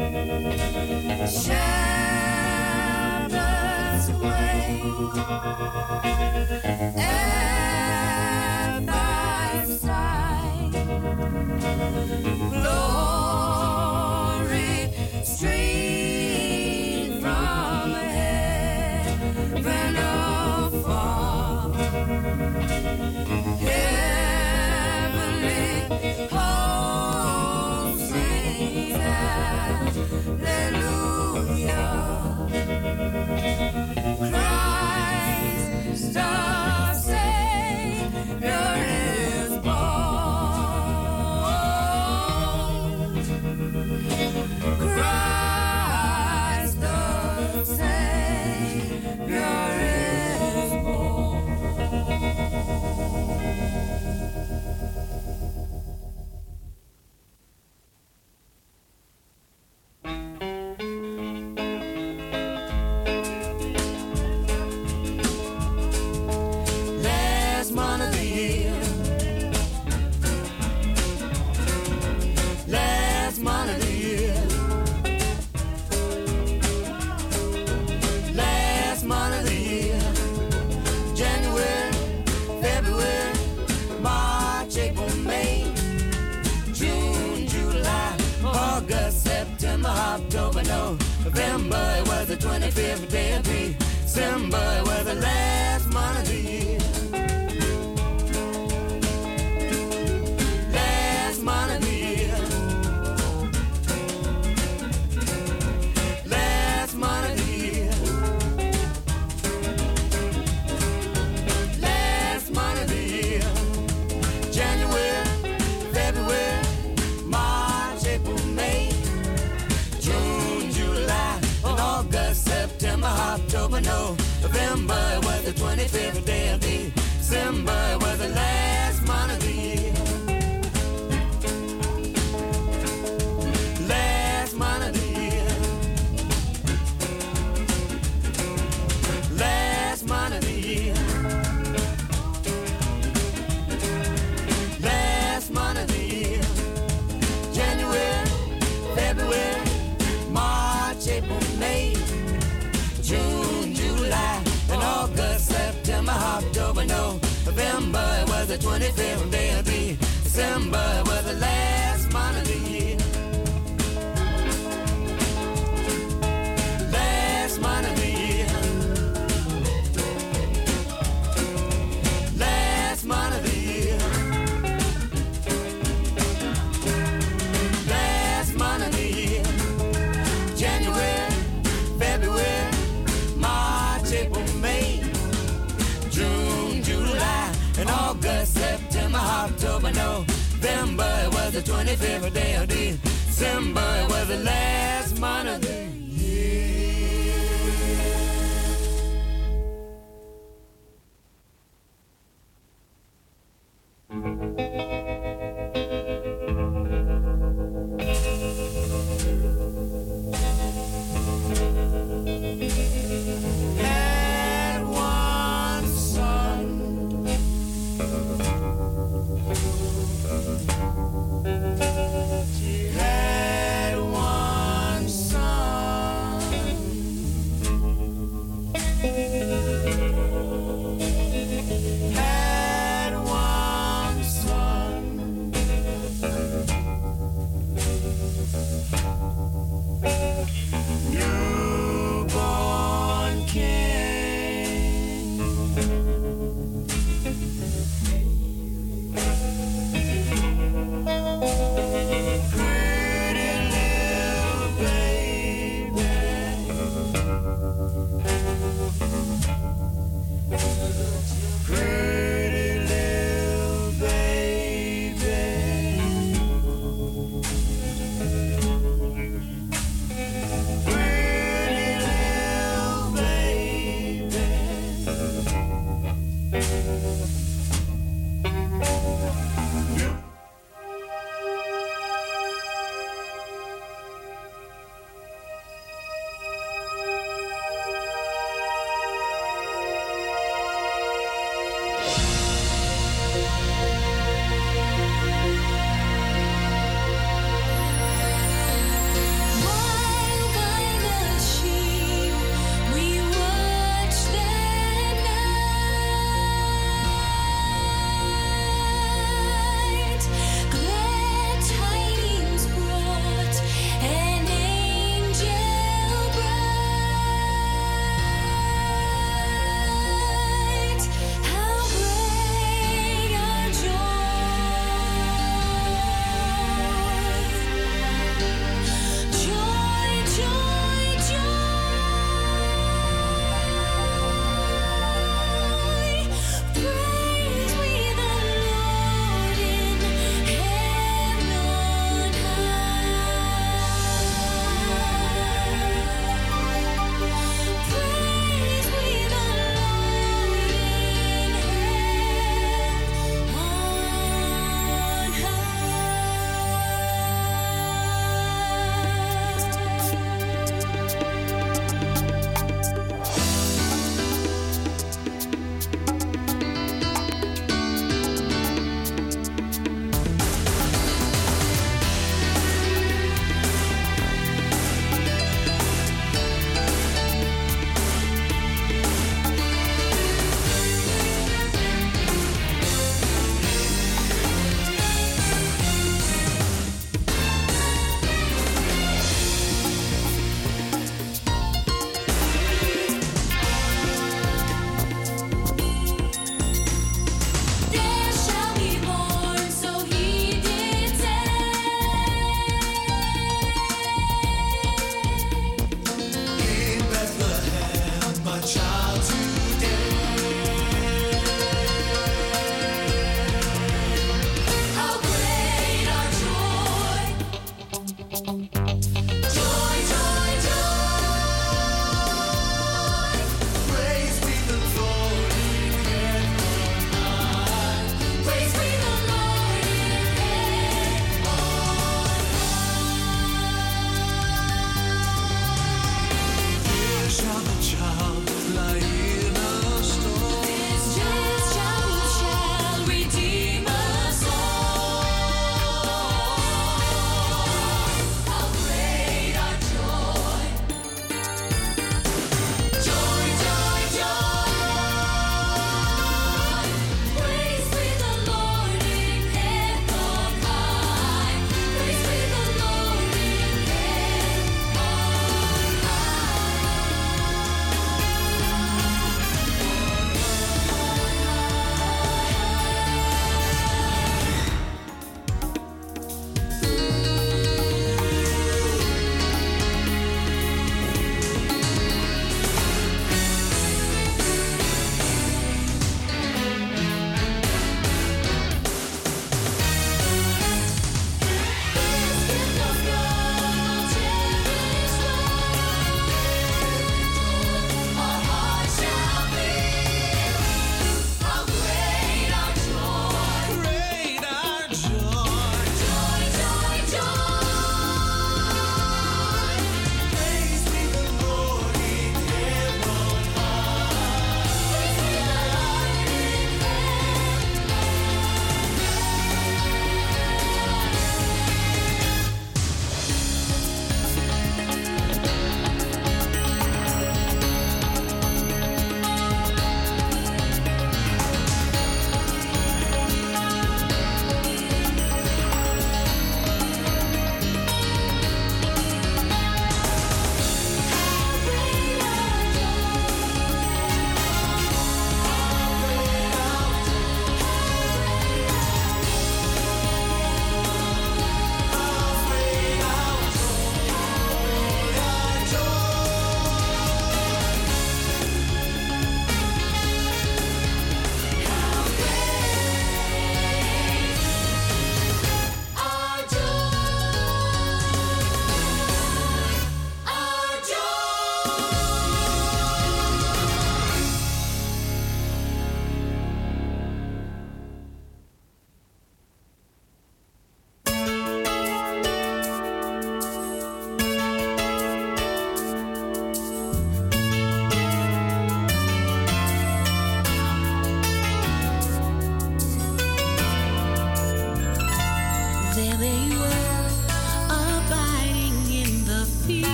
Shepherd's way. Christ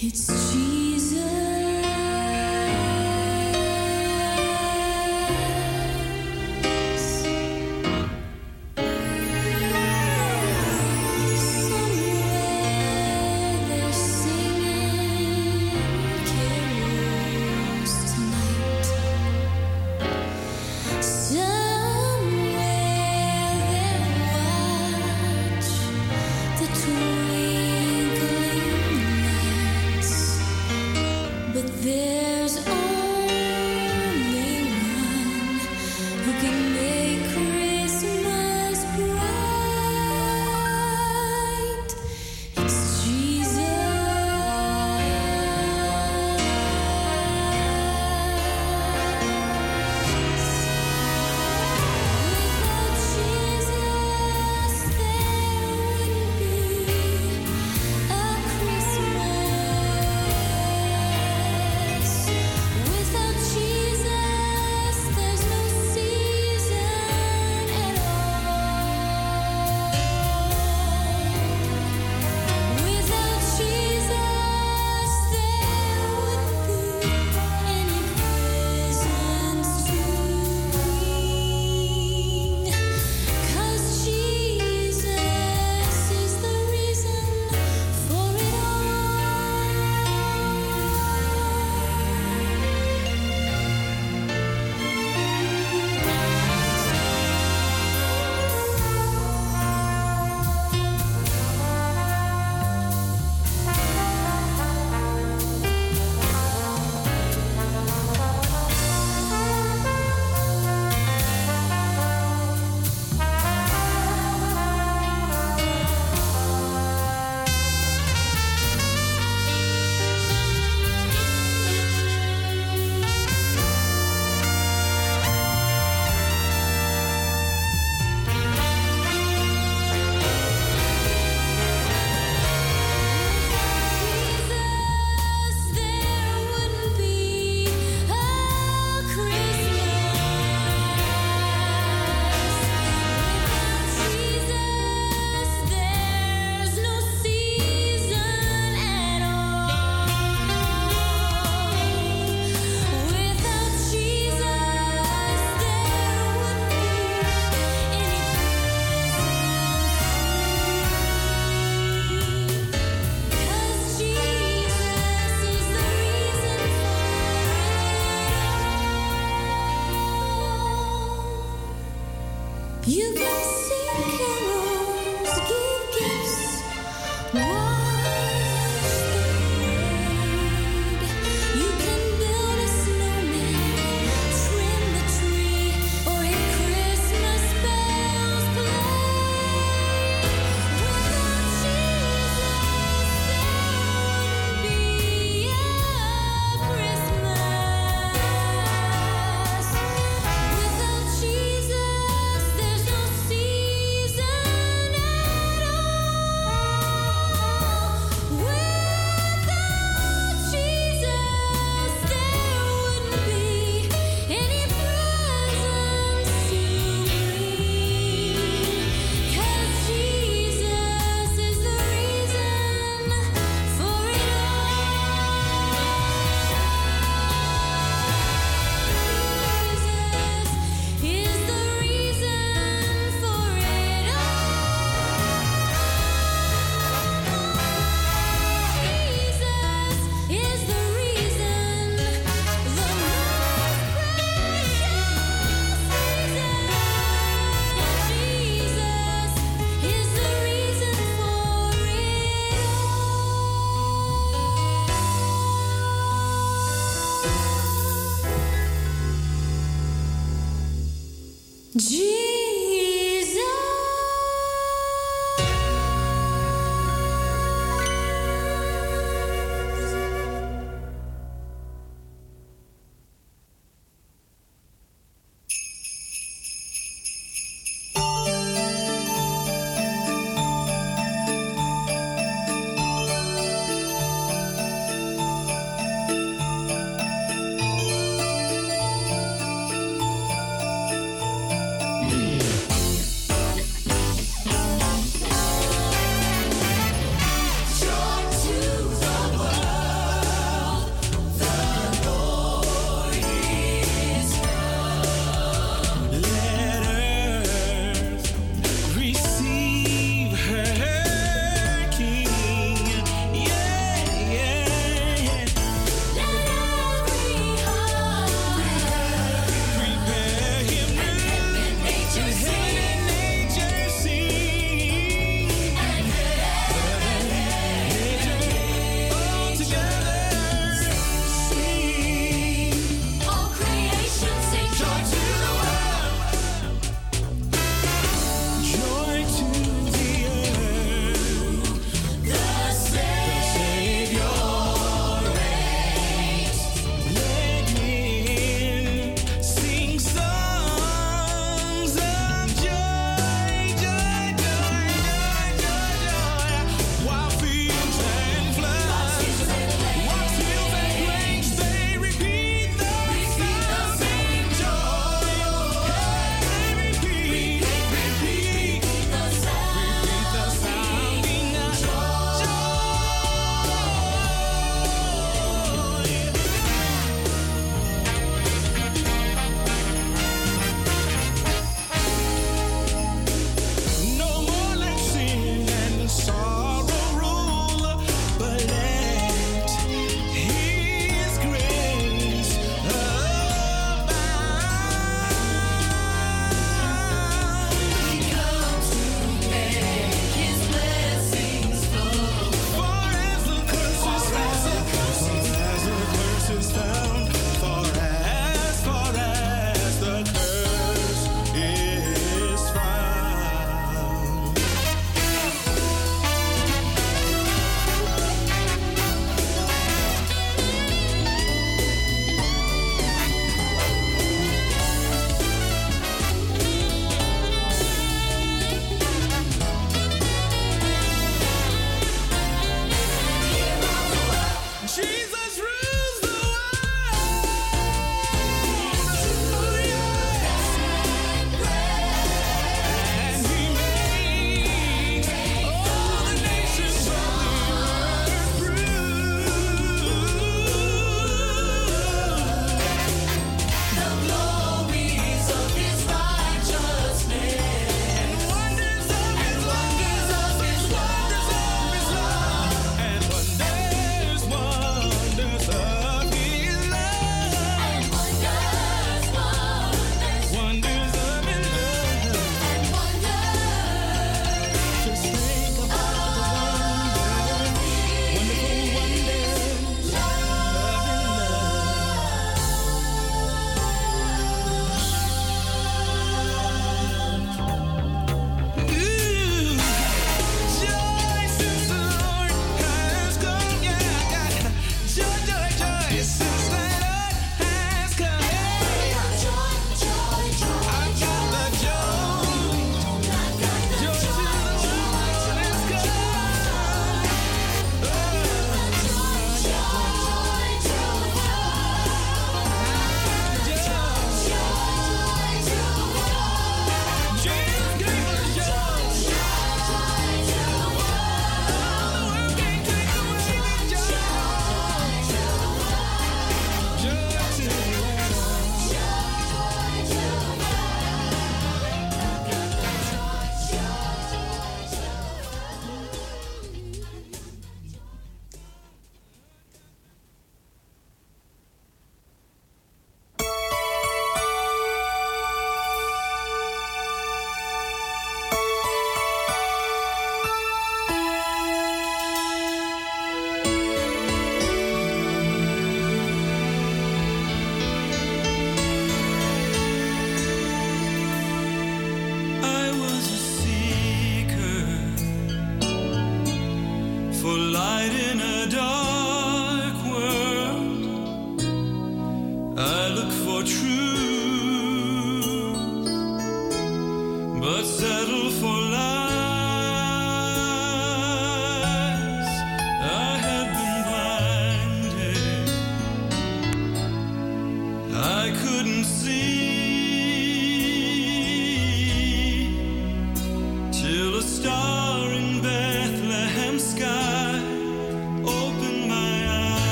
It's cheap. 10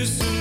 used